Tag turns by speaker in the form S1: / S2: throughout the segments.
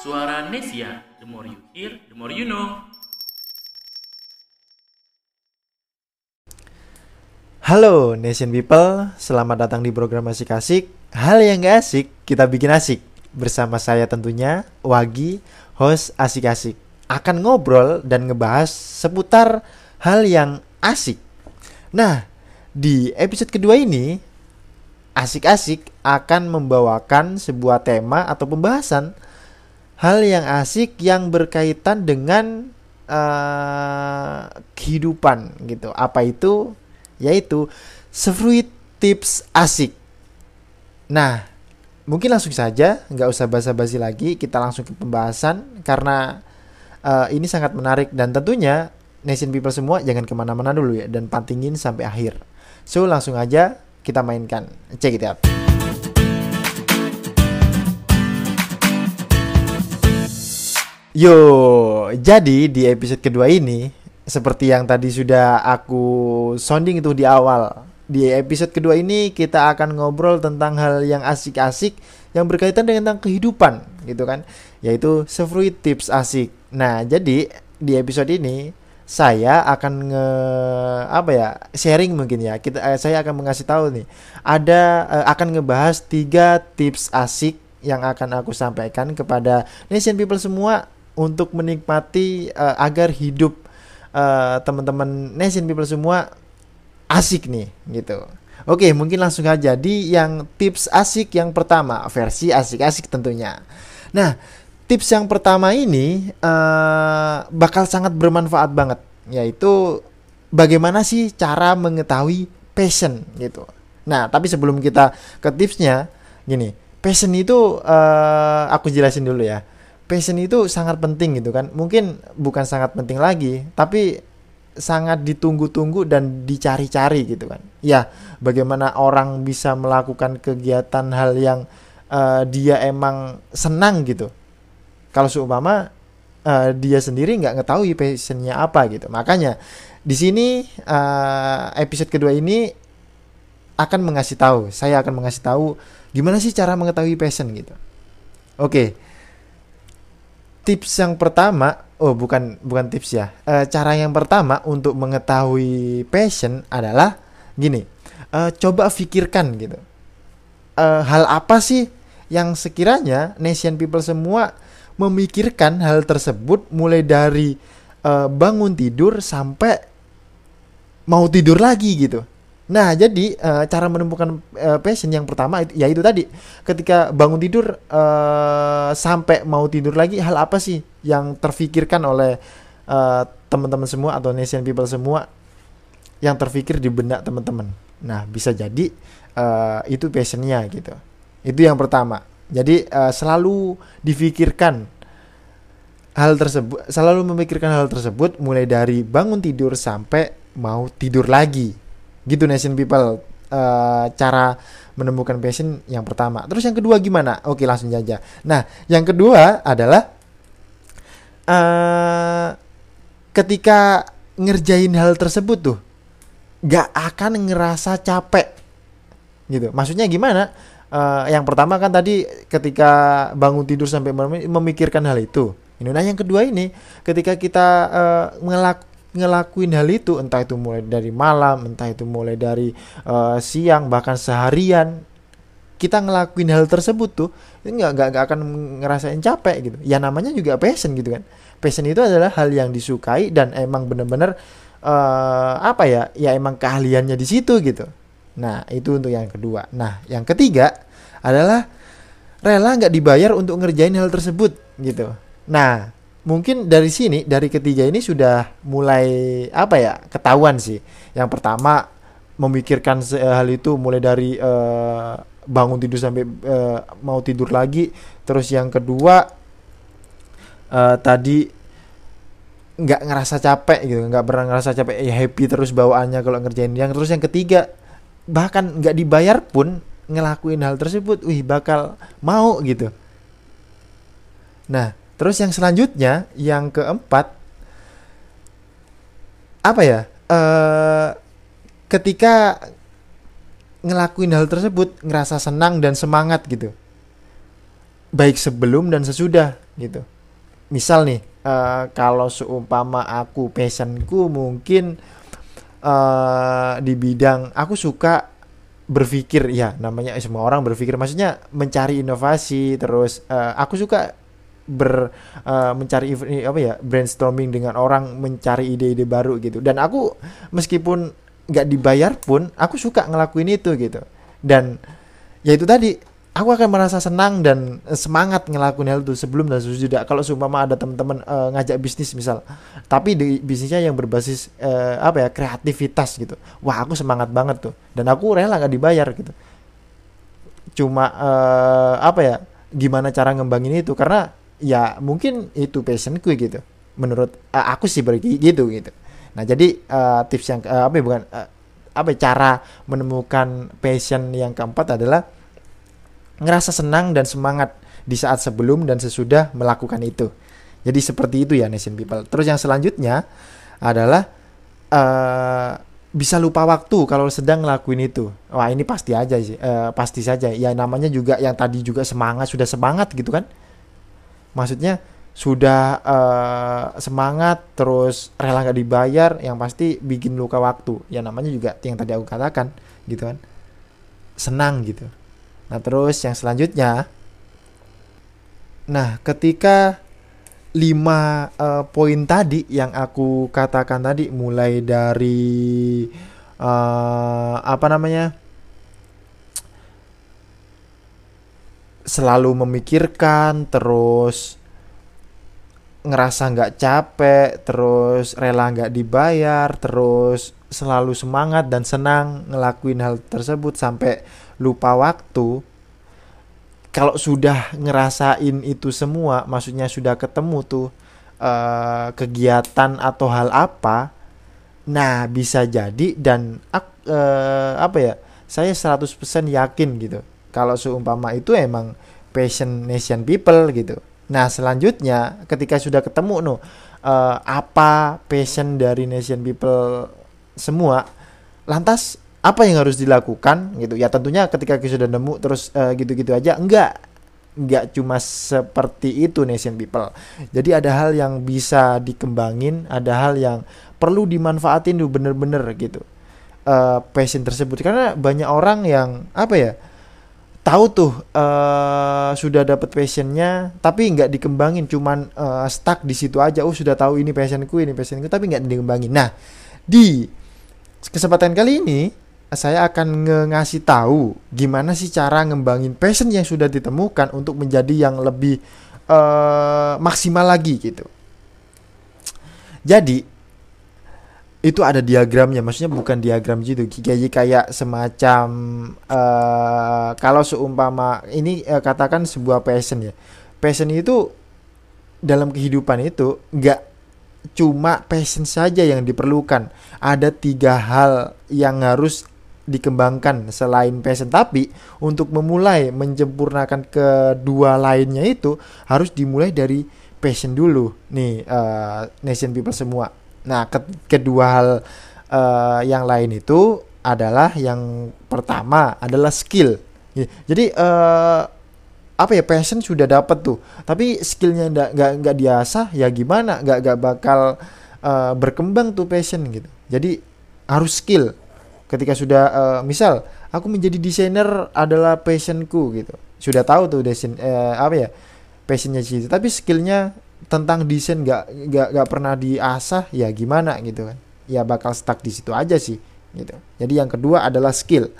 S1: Suara Nesia, the more you hear, the more you know.
S2: Halo Nation People, selamat datang di program Asik Asik. Hal yang gak asik, kita bikin asik. Bersama saya tentunya, Wagi, host Asik Asik. Akan ngobrol dan ngebahas seputar hal yang asik. Nah, di episode kedua ini, Asik-asik akan membawakan sebuah tema atau pembahasan hal yang asik yang berkaitan dengan uh, kehidupan gitu. Apa itu? Yaitu Sefruit Tips Asik. Nah, mungkin langsung saja, nggak usah basa-basi lagi, kita langsung ke pembahasan karena uh, ini sangat menarik dan tentunya nation people semua jangan ke mana-mana dulu ya dan pantingin sampai akhir. So langsung aja kita mainkan. Check it out. Yo, jadi di episode kedua ini seperti yang tadi sudah aku sounding itu di awal. Di episode kedua ini kita akan ngobrol tentang hal yang asik-asik yang berkaitan dengan kehidupan gitu kan, yaitu Sefruit Tips Asik. Nah, jadi di episode ini saya akan nge apa ya sharing mungkin ya kita eh, saya akan mengasih tahu nih ada eh, akan ngebahas tiga tips asik yang akan aku sampaikan kepada nation people semua untuk menikmati uh, agar hidup uh, teman-teman nation people semua asik nih gitu. Oke, mungkin langsung aja di yang tips asik yang pertama, versi asik-asik tentunya. Nah, tips yang pertama ini uh, bakal sangat bermanfaat banget, yaitu bagaimana sih cara mengetahui passion gitu. Nah, tapi sebelum kita ke tipsnya, gini, passion itu uh, aku jelasin dulu ya passion itu sangat penting gitu kan. Mungkin bukan sangat penting lagi tapi sangat ditunggu-tunggu dan dicari-cari gitu kan. Ya bagaimana orang bisa melakukan kegiatan hal yang uh, dia emang senang gitu. Kalau seumpama uh, dia sendiri nggak ngetahui passionnya apa gitu. Makanya di sini uh, episode kedua ini akan mengasih tahu saya akan mengasih tahu gimana sih cara mengetahui passion gitu. Oke okay tips yang pertama, oh bukan bukan tips ya. E, cara yang pertama untuk mengetahui passion adalah gini. E, coba pikirkan gitu. E, hal apa sih yang sekiranya nation people semua memikirkan hal tersebut mulai dari e, bangun tidur sampai mau tidur lagi gitu. Nah, jadi uh, cara menemukan uh, passion yang pertama itu, ya itu tadi. Ketika bangun tidur uh, sampai mau tidur lagi, hal apa sih yang terfikirkan oleh uh, teman-teman semua atau nation people semua yang terfikir di benak teman-teman. Nah, bisa jadi uh, itu passionnya gitu. Itu yang pertama. Jadi uh, selalu difikirkan hal tersebut, selalu memikirkan hal tersebut mulai dari bangun tidur sampai mau tidur lagi gitu nation people. Uh, cara menemukan passion yang pertama. Terus yang kedua gimana? Oke langsung aja nah yang kedua adalah uh, ketika ngerjain hal tersebut tuh gak akan ngerasa capek. Gitu. Maksudnya gimana? Uh, yang pertama kan tadi ketika bangun tidur sampai memikirkan hal itu. Nah yang kedua ini. Ketika kita uh, ngelak ngelakuin hal itu entah itu mulai dari malam entah itu mulai dari uh, siang bahkan seharian kita ngelakuin hal tersebut tuh nggak nggak nggak akan ngerasain capek gitu. Ya namanya juga passion gitu kan. Passion itu adalah hal yang disukai dan emang bener-bener uh, apa ya ya emang keahliannya di situ gitu. Nah itu untuk yang kedua. Nah yang ketiga adalah rela nggak dibayar untuk ngerjain hal tersebut gitu. Nah mungkin dari sini dari ketiga ini sudah mulai apa ya ketahuan sih. Yang pertama memikirkan hal itu mulai dari uh, bangun tidur sampai uh, mau tidur lagi. Terus yang kedua uh, tadi nggak ngerasa capek gitu, nggak pernah ngerasa capek, ya happy terus bawaannya kalau ngerjain. Yang terus yang ketiga bahkan nggak dibayar pun ngelakuin hal tersebut, wih bakal mau gitu. Nah, Terus yang selanjutnya, yang keempat, apa ya? Uh, ketika ngelakuin hal tersebut ngerasa senang dan semangat gitu. baik sebelum dan sesudah gitu misal nih uh, kalau seumpama aku passionku mungkin uh, di bidang aku suka berpikir ya namanya semua orang berpikir maksudnya mencari inovasi terus uh, aku suka ber uh, mencari apa ya brainstorming dengan orang mencari ide-ide baru gitu. Dan aku meskipun nggak dibayar pun aku suka ngelakuin itu gitu. Dan ya itu tadi aku akan merasa senang dan semangat ngelakuin hal itu sebelum dan sesudah. Kalau seumpama ada teman-teman uh, ngajak bisnis misal. Tapi di bisnisnya yang berbasis uh, apa ya kreativitas gitu. Wah aku semangat banget tuh. Dan aku rela nggak dibayar gitu. Cuma uh, apa ya gimana cara ngembangin itu? Karena ya mungkin itu passionku gitu menurut uh, aku sih begitu gitu nah jadi uh, tips yang uh, apa ya bukan uh, apa ya, cara menemukan passion yang keempat adalah ngerasa senang dan semangat di saat sebelum dan sesudah melakukan itu. Jadi seperti itu ya nation people. Terus yang selanjutnya adalah uh, bisa lupa waktu kalau sedang ngelakuin itu. Wah ini pasti aja sih, uh, pasti saja. Ya namanya juga yang tadi juga semangat sudah semangat gitu kan. Maksudnya sudah uh, semangat terus rela nggak dibayar, yang pasti bikin luka waktu. Ya namanya juga yang tadi aku katakan gitu kan. Senang gitu Nah, terus yang selanjutnya Nah, ketika lima uh, poin tadi yang aku katakan tadi mulai dari uh, apa namanya? Selalu memikirkan terus ngerasa nggak capek terus rela nggak dibayar terus selalu semangat dan senang ngelakuin hal tersebut sampai lupa waktu. Kalau sudah ngerasain itu semua maksudnya sudah ketemu tuh uh, kegiatan atau hal apa nah bisa jadi dan uh, apa ya saya 100% yakin gitu kalau seumpama itu emang passion nation people gitu. Nah selanjutnya ketika sudah ketemu no uh, apa passion dari nation people semua lantas apa yang harus dilakukan gitu? Ya tentunya ketika kita sudah nemu terus uh, gitu-gitu aja enggak. Enggak cuma seperti itu nation people. Jadi ada hal yang bisa dikembangin ada hal yang perlu dimanfaatin tuh bener-bener gitu. Uh, passion tersebut. Karena banyak orang yang apa ya tahu tuh uh, sudah dapat passionnya tapi nggak dikembangin cuman uh, stuck di situ aja oh sudah tahu ini passionku ini passionku tapi nggak dikembangin nah di kesempatan kali ini saya akan ngasih tahu gimana sih cara ngembangin passion yang sudah ditemukan untuk menjadi yang lebih uh, maksimal lagi gitu. Jadi itu ada diagramnya, maksudnya bukan diagram gitu, kayak kayak semacam uh, kalau seumpama ini uh, katakan sebuah passion ya, passion itu dalam kehidupan itu nggak cuma passion saja yang diperlukan. Ada tiga hal yang harus dikembangkan selain passion. Tapi untuk memulai menjempurnakan kedua lainnya itu harus dimulai dari passion dulu. Nih uh, nation people semua nah ke kedua hal uh, yang lain itu adalah yang pertama adalah skill. Jadi uh, apa ya passion sudah dapat tuh. Tapi skillnya nggak nggak diasah ya gimana? Nggak nggak bakal uh, berkembang tuh passion gitu. Jadi harus skill. Ketika sudah uh, misal aku menjadi desainer adalah passionku gitu. Sudah tahu tuh desain uh, apa ya passionnya sih tapi skillnya tentang desain nggak nggak nggak pernah diasah ya gimana gitu kan. Ya bakal stuck di situ aja sih gitu. Jadi yang kedua adalah skill.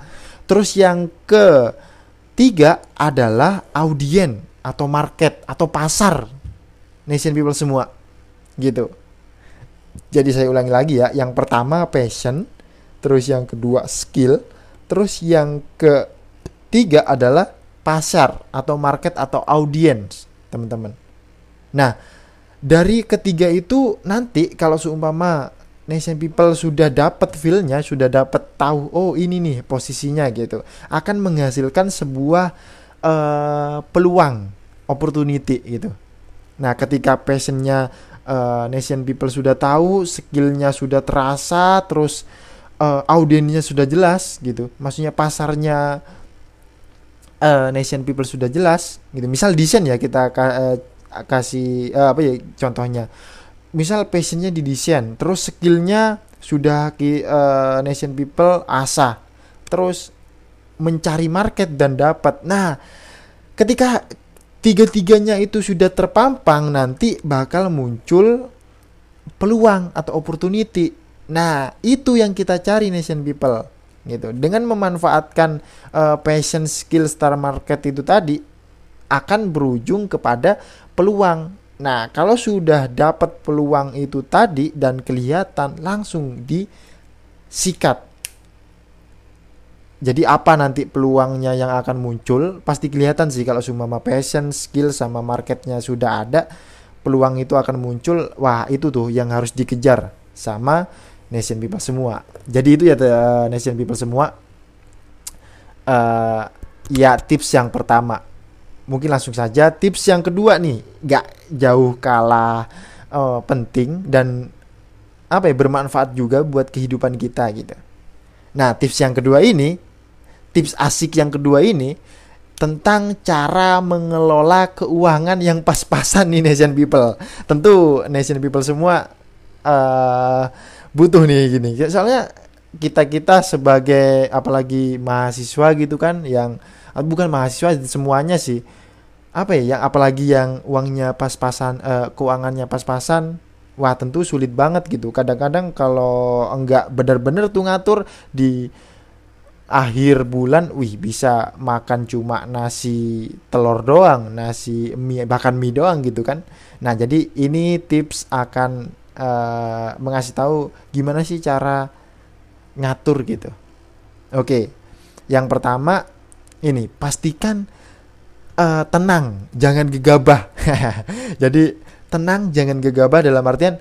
S2: Terus yang ketiga adalah audien atau market atau pasar. Nation people semua gitu. Jadi saya ulangi lagi ya yang pertama passion terus yang kedua skill, terus yang ketiga adalah pasar atau market atau audience, teman-teman. Nah, dari ketiga itu nanti kalau seumpama nation people sudah dapat feelnya, sudah dapat tahu, oh ini nih posisinya gitu, akan menghasilkan sebuah uh, peluang, opportunity gitu. Nah, ketika passionnya uh, nation people sudah tahu, skillnya sudah terasa, terus uh, audiensnya sudah jelas gitu maksudnya pasarnya uh, nation people sudah jelas gitu misal desain ya kita uh, kasih uh, apa ya contohnya. Misal passionnya di desain terus skillnya sudah ki, uh, nation people asa terus mencari market dan dapat. Nah ketika tiga-tiganya itu sudah terpampang nanti bakal muncul peluang atau opportunity. Nah itu yang kita cari nation people gitu. Dengan memanfaatkan uh, passion skill star market itu tadi akan berujung kepada peluang. Nah kalau sudah dapat peluang itu tadi dan kelihatan langsung disikat. Jadi apa nanti peluangnya yang akan muncul? Pasti kelihatan sih kalau semua passion skill sama marketnya sudah ada peluang itu akan muncul. Wah itu tuh yang harus dikejar sama nation people semua. Jadi itu ya uh, nation people semua. Uh, ya tips yang pertama mungkin langsung saja tips yang kedua nih gak jauh kalah uh, penting dan apa ya bermanfaat juga buat kehidupan kita gitu nah tips yang kedua ini tips asik yang kedua ini tentang cara mengelola keuangan yang pas-pasan nih nation people. Tentu nation people semua uh, butuh nih gini. Soalnya kita-kita sebagai apalagi mahasiswa gitu kan yang bukan mahasiswa semuanya sih. Apa ya yang apalagi yang uangnya pas-pasan uh, keuangannya pas-pasan wah tentu sulit banget gitu. Kadang-kadang kalau enggak benar-benar tuh ngatur di akhir bulan wih bisa makan cuma nasi telur doang nasi mie bahkan mie doang gitu kan nah jadi ini tips akan uh, mengasih tahu gimana sih cara ngatur gitu oke yang pertama ini pastikan uh, tenang jangan gegabah jadi tenang jangan gegabah dalam artian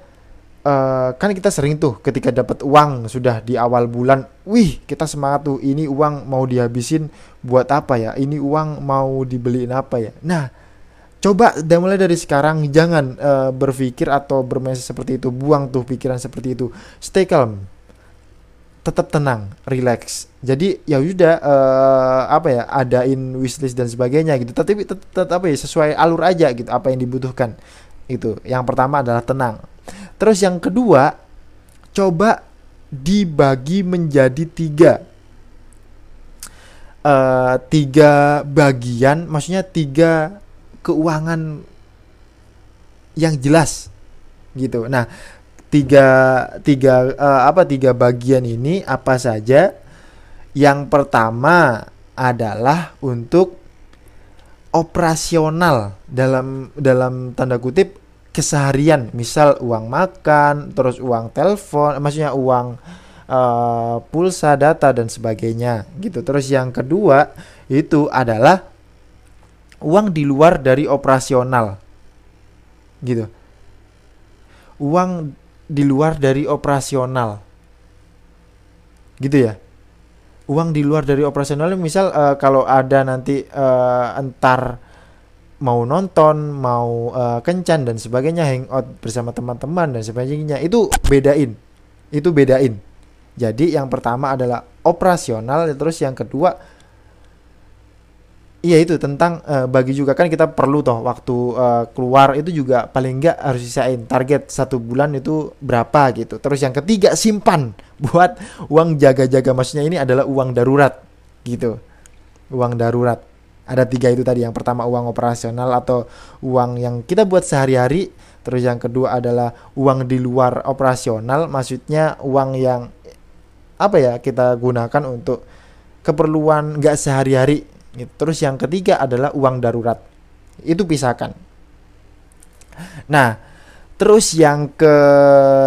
S2: uh, kan kita sering tuh ketika dapat uang sudah di awal bulan, wih kita semangat tuh ini uang mau dihabisin buat apa ya? Ini uang mau dibeliin apa ya? Nah, coba dan mulai dari sekarang jangan uh, berpikir atau bermain seperti itu, buang tuh pikiran seperti itu. Stay calm. Tetap tenang, relax. Jadi ya udah uh, apa ya, adain wishlist dan sebagainya gitu. Tapi tetap apa ya sesuai alur aja gitu apa yang dibutuhkan. Itu. Yang pertama adalah tenang Terus yang kedua, coba dibagi menjadi tiga. Uh, tiga bagian, maksudnya tiga keuangan yang jelas gitu. Nah, tiga tiga uh, apa tiga bagian ini apa saja? Yang pertama adalah untuk operasional dalam dalam tanda kutip keseharian. Misal uang makan terus uang telepon maksudnya uang uh, pulsa data dan sebagainya gitu. Terus yang kedua itu adalah uang di luar dari operasional gitu. Uang di luar dari operasional gitu ya uang di luar dari operasional misal uh, kalau ada nanti uh, entar mau nonton, mau uh, kencan dan sebagainya, hangout bersama teman-teman dan sebagainya, itu bedain. Itu bedain. Jadi yang pertama adalah operasional, terus yang kedua Iya itu tentang uh, bagi juga kan kita perlu toh waktu uh, keluar itu juga paling enggak harus sisain target satu bulan itu berapa gitu. Terus yang ketiga simpan buat uang jaga-jaga. Maksudnya ini adalah uang darurat gitu. Uang darurat. Ada tiga itu tadi yang pertama uang operasional atau uang yang kita buat sehari-hari. Terus yang kedua adalah uang di luar operasional. Maksudnya uang yang apa ya kita gunakan untuk keperluan nggak sehari-hari gitu. terus yang ketiga adalah uang darurat. Itu pisahkan. Nah terus yang ke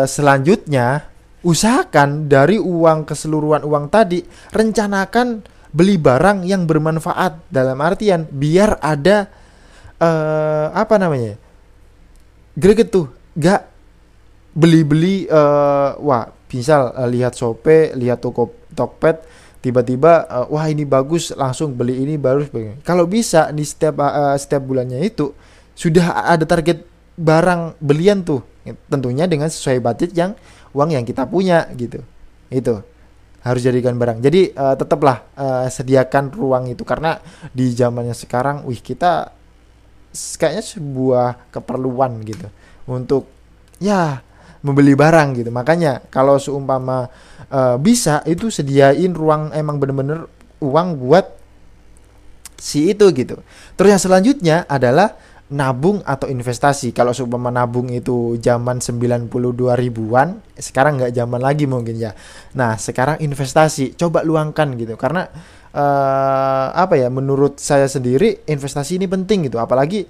S2: selanjutnya usahakan dari uang keseluruhan uang tadi rencanakan beli barang yang bermanfaat. Dalam artian biar ada uh, apa namanya greget tuh. Gak beli-beli uh, wah misal uh, lihat Shopee lihat toko Tokped tiba-tiba uh, wah ini bagus langsung beli ini baru kalau bisa di setiap uh, setiap bulannya itu sudah ada target barang belian tuh tentunya dengan sesuai budget yang uang yang kita punya gitu. Itu harus jadikan barang. Jadi uh, tetaplah uh, sediakan ruang itu. Karena di zamannya sekarang, wih kita kayaknya sebuah keperluan gitu. Untuk ya membeli barang gitu. Makanya kalau seumpama uh, bisa itu sediain ruang emang bener-bener uang buat si itu gitu. Terus yang selanjutnya adalah nabung atau investasi. Kalau seumpama nabung itu zaman 92 ribuan, sekarang nggak zaman lagi mungkin ya. Nah, sekarang investasi, coba luangkan gitu. Karena uh, apa ya, menurut saya sendiri investasi ini penting gitu. Apalagi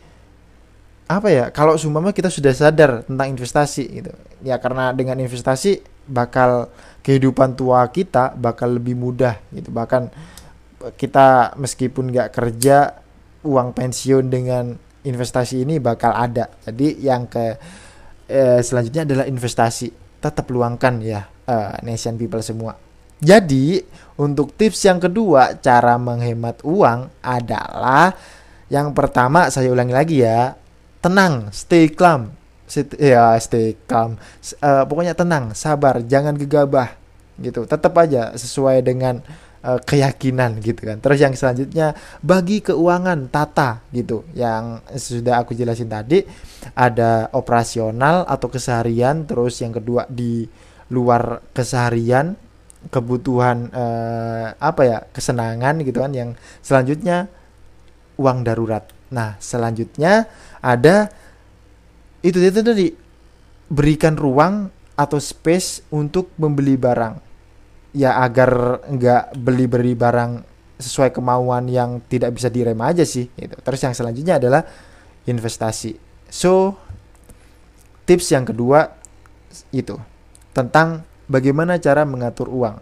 S2: apa ya, kalau seumpama kita sudah sadar tentang investasi gitu. Ya karena dengan investasi bakal kehidupan tua kita bakal lebih mudah gitu. Bahkan kita meskipun nggak kerja uang pensiun dengan investasi ini bakal ada. Jadi yang ke eh, selanjutnya adalah investasi. Tetap luangkan ya eh, nation people semua. Jadi untuk tips yang kedua cara menghemat uang adalah yang pertama saya ulangi lagi ya tenang stay calm. Ya stay calm. Uh, pokoknya tenang sabar jangan gegabah gitu. Tetap aja sesuai dengan uh, keyakinan gitu kan. Terus yang selanjutnya bagi keuangan tata gitu. Yang sudah aku jelasin tadi ada operasional atau keseharian, terus yang kedua di luar keseharian kebutuhan uh, apa ya kesenangan gitu kan. Yang selanjutnya uang darurat nah selanjutnya ada itu itu tadi berikan ruang atau space untuk membeli barang ya agar nggak beli-beli barang sesuai kemauan yang tidak bisa direm aja sih gitu. Terus yang selanjutnya adalah investasi. So tips yang kedua itu tentang bagaimana cara mengatur uang.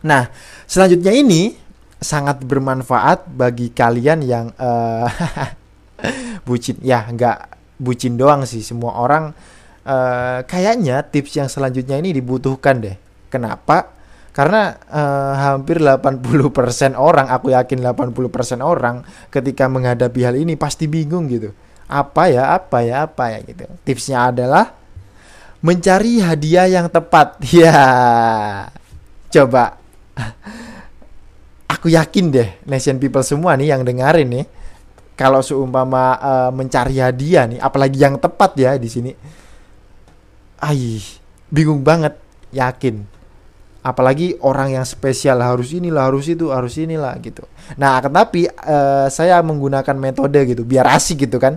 S2: Nah, selanjutnya ini sangat bermanfaat bagi kalian yang uh, bucin. Ya, nggak bucin doang sih. Semua orang uh, kayaknya tips yang selanjutnya ini dibutuhkan deh Kenapa? Karena uh, hampir 80% orang, aku yakin 80% orang ketika menghadapi hal ini pasti bingung gitu. Apa ya, apa ya, apa ya gitu. Tipsnya adalah mencari hadiah yang tepat. Ya. Coba. Aku yakin deh nation people semua nih yang dengerin nih kalau seumpama uh, mencari hadiah nih, apalagi yang tepat ya di sini. Ai, bingung banget, yakin. Apalagi orang yang spesial harus inilah harus itu harus inilah gitu. Nah tetapi uh, saya menggunakan metode gitu biar asik gitu kan.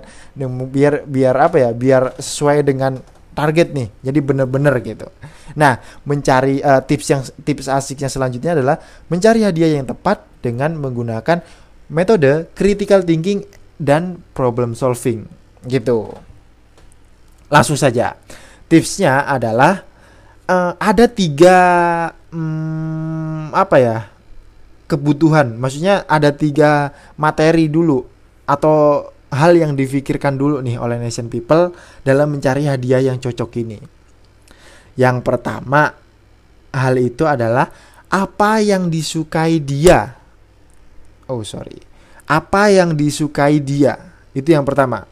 S2: Biar biar apa ya biar sesuai dengan target nih jadi bener-bener gitu. Nah mencari uh, tips yang tips asik yang selanjutnya adalah mencari hadiah yang tepat dengan menggunakan metode critical thinking dan problem solving gitu. Langsung saja. Tipsnya adalah uh, ada tiga um, apa ya kebutuhan. Maksudnya ada tiga materi dulu atau hal yang difikirkan dulu nih oleh nation people dalam mencari hadiah yang cocok ini. Yang pertama hal itu adalah apa yang disukai dia. Oh sorry. Apa yang disukai dia. Itu yang pertama.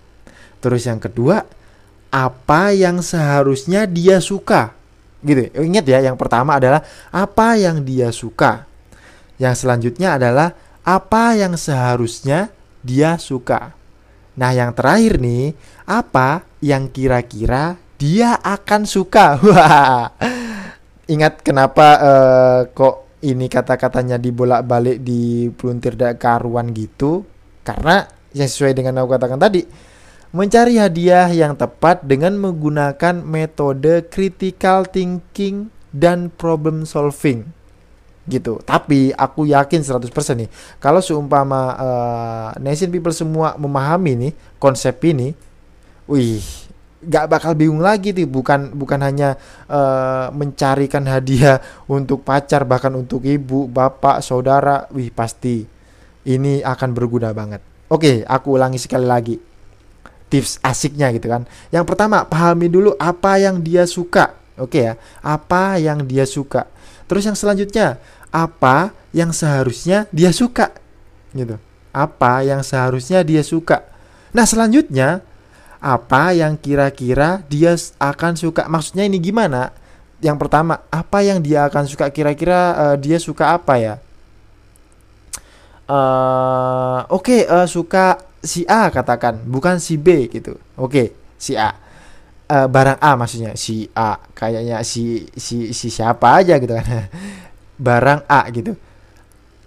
S2: Terus yang kedua apa yang seharusnya dia suka. Gitu. Ingat ya yang pertama adalah apa yang dia suka. Yang selanjutnya adalah apa yang seharusnya dia suka nah yang terakhir nih apa yang kira-kira dia akan suka? Ingat kenapa uh, kok ini kata-katanya dibolak-balik di peluntir karuan gitu? Karena yang sesuai dengan aku katakan tadi mencari hadiah yang tepat dengan menggunakan metode critical thinking dan problem solving gitu. Tapi aku yakin 100% nih kalau seumpama uh, nation people semua memahami nih konsep ini, wih, gak bakal bingung lagi tuh bukan bukan hanya uh, mencarikan hadiah untuk pacar bahkan untuk ibu, bapak, saudara, wih pasti ini akan berguna banget. Oke, aku ulangi sekali lagi tips asiknya gitu kan. Yang pertama, pahami dulu apa yang dia suka. Oke ya, apa yang dia suka. Terus yang selanjutnya, apa yang seharusnya dia suka. Gitu. Apa yang seharusnya dia suka. Nah, selanjutnya apa yang kira-kira dia akan suka. Maksudnya ini gimana? yang pertama apa yang dia akan suka kira-kira uh, dia suka apa ya uh, oke okay, uh, suka si A katakan bukan si B gitu oke okay, si A uh, barang A maksudnya si A. Kayaknya si si si siapa aja gitu kan. Barang A gitu.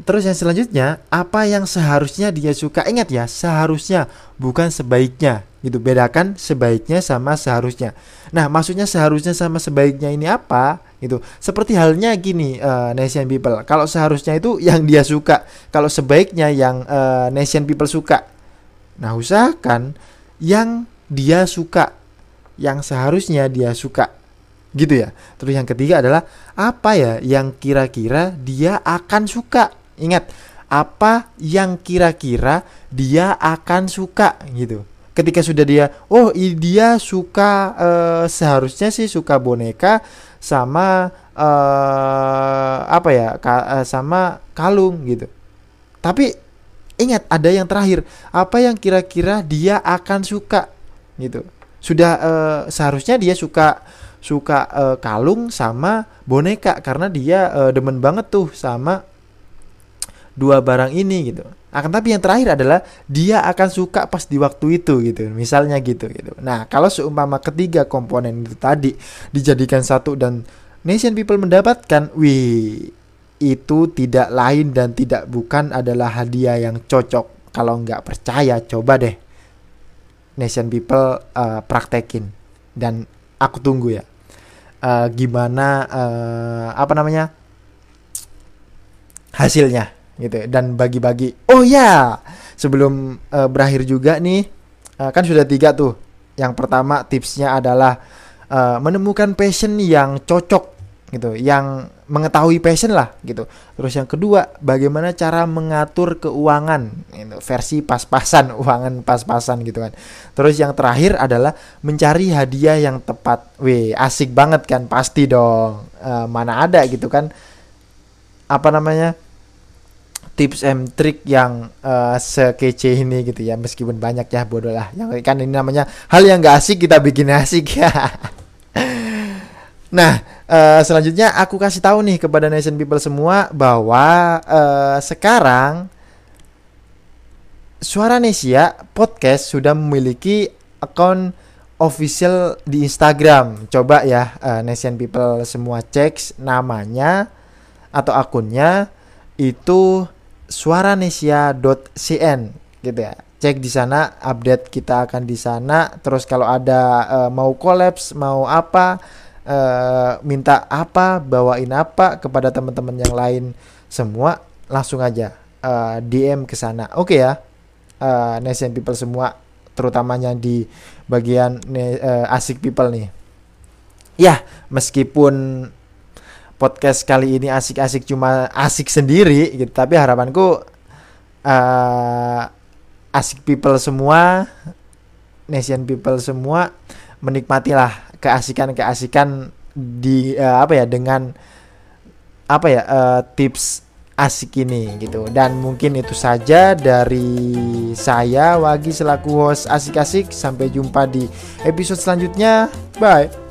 S2: Terus yang selanjutnya apa yang seharusnya dia suka? Ingat ya seharusnya bukan sebaiknya gitu. Bedakan sebaiknya sama seharusnya. Nah maksudnya seharusnya sama sebaiknya ini apa gitu? Seperti halnya gini uh, nation people. Kalau seharusnya itu yang dia suka kalau sebaiknya yang uh, nation people suka. Nah usahakan yang dia suka yang seharusnya dia suka. Gitu ya. Terus yang ketiga adalah apa ya yang kira-kira dia akan suka? Ingat apa yang kira-kira dia akan suka? Gitu. Ketika sudah dia oh dia suka uh, seharusnya sih suka boneka sama uh, apa ya ka, uh, sama kalung gitu. Tapi ingat ada yang terakhir. Apa yang kira-kira dia akan suka? Gitu sudah uh, seharusnya dia suka suka uh, kalung sama boneka karena dia uh, demen banget tuh sama dua barang ini gitu. Akan tapi yang terakhir adalah dia akan suka pas di waktu itu gitu. Misalnya gitu gitu. Nah, kalau seumpama ketiga komponen itu tadi dijadikan satu dan nation people mendapatkan, wih, itu tidak lain dan tidak bukan adalah hadiah yang cocok. Kalau nggak percaya, coba deh nation people uh, praktekin. Dan aku tunggu ya. Uh, gimana uh, apa namanya hasilnya gitu. Dan bagi-bagi. Oh ya sebelum uh, berakhir juga nih uh, kan sudah tiga tuh. Yang pertama tipsnya adalah uh, menemukan passion yang cocok gitu yang mengetahui passion lah gitu. Terus yang kedua bagaimana cara mengatur keuangan gitu, versi pas-pasan uangan pas-pasan gitu kan. Terus yang terakhir adalah mencari hadiah yang tepat. Weh asik banget kan pasti dong. E, mana ada gitu kan. Apa namanya tips and trick yang uh, sekece ini gitu ya meskipun banyak ya bodoh lah. Yang kan ini namanya hal yang gak asik kita bikin asik. Ya Nah, uh, selanjutnya aku kasih tahu nih kepada nation people semua bahwa uh, sekarang Suara Nesia podcast sudah memiliki akun official di Instagram. Coba ya uh, nation people semua cek namanya atau akunnya itu suaranesia.cn gitu ya. Cek di sana update kita akan di sana. Terus kalau ada uh, mau collapse, mau apa uh, minta apa, bawain apa kepada teman-teman yang lain semua langsung aja uh, eh, DM ke sana. Oke okay ya. Uh, nation people semua terutamanya di bagian uh, asik people nih. Ya, meskipun podcast kali ini asik-asik cuma asik sendiri gitu, tapi harapanku uh, asik people semua, nation people semua menikmatilah keasikan-keasikan di uh, apa ya dengan apa ya uh, tips asik ini gitu. Dan mungkin itu saja dari saya Wagi selaku host asik-asik sampai jumpa di episode selanjutnya. Bye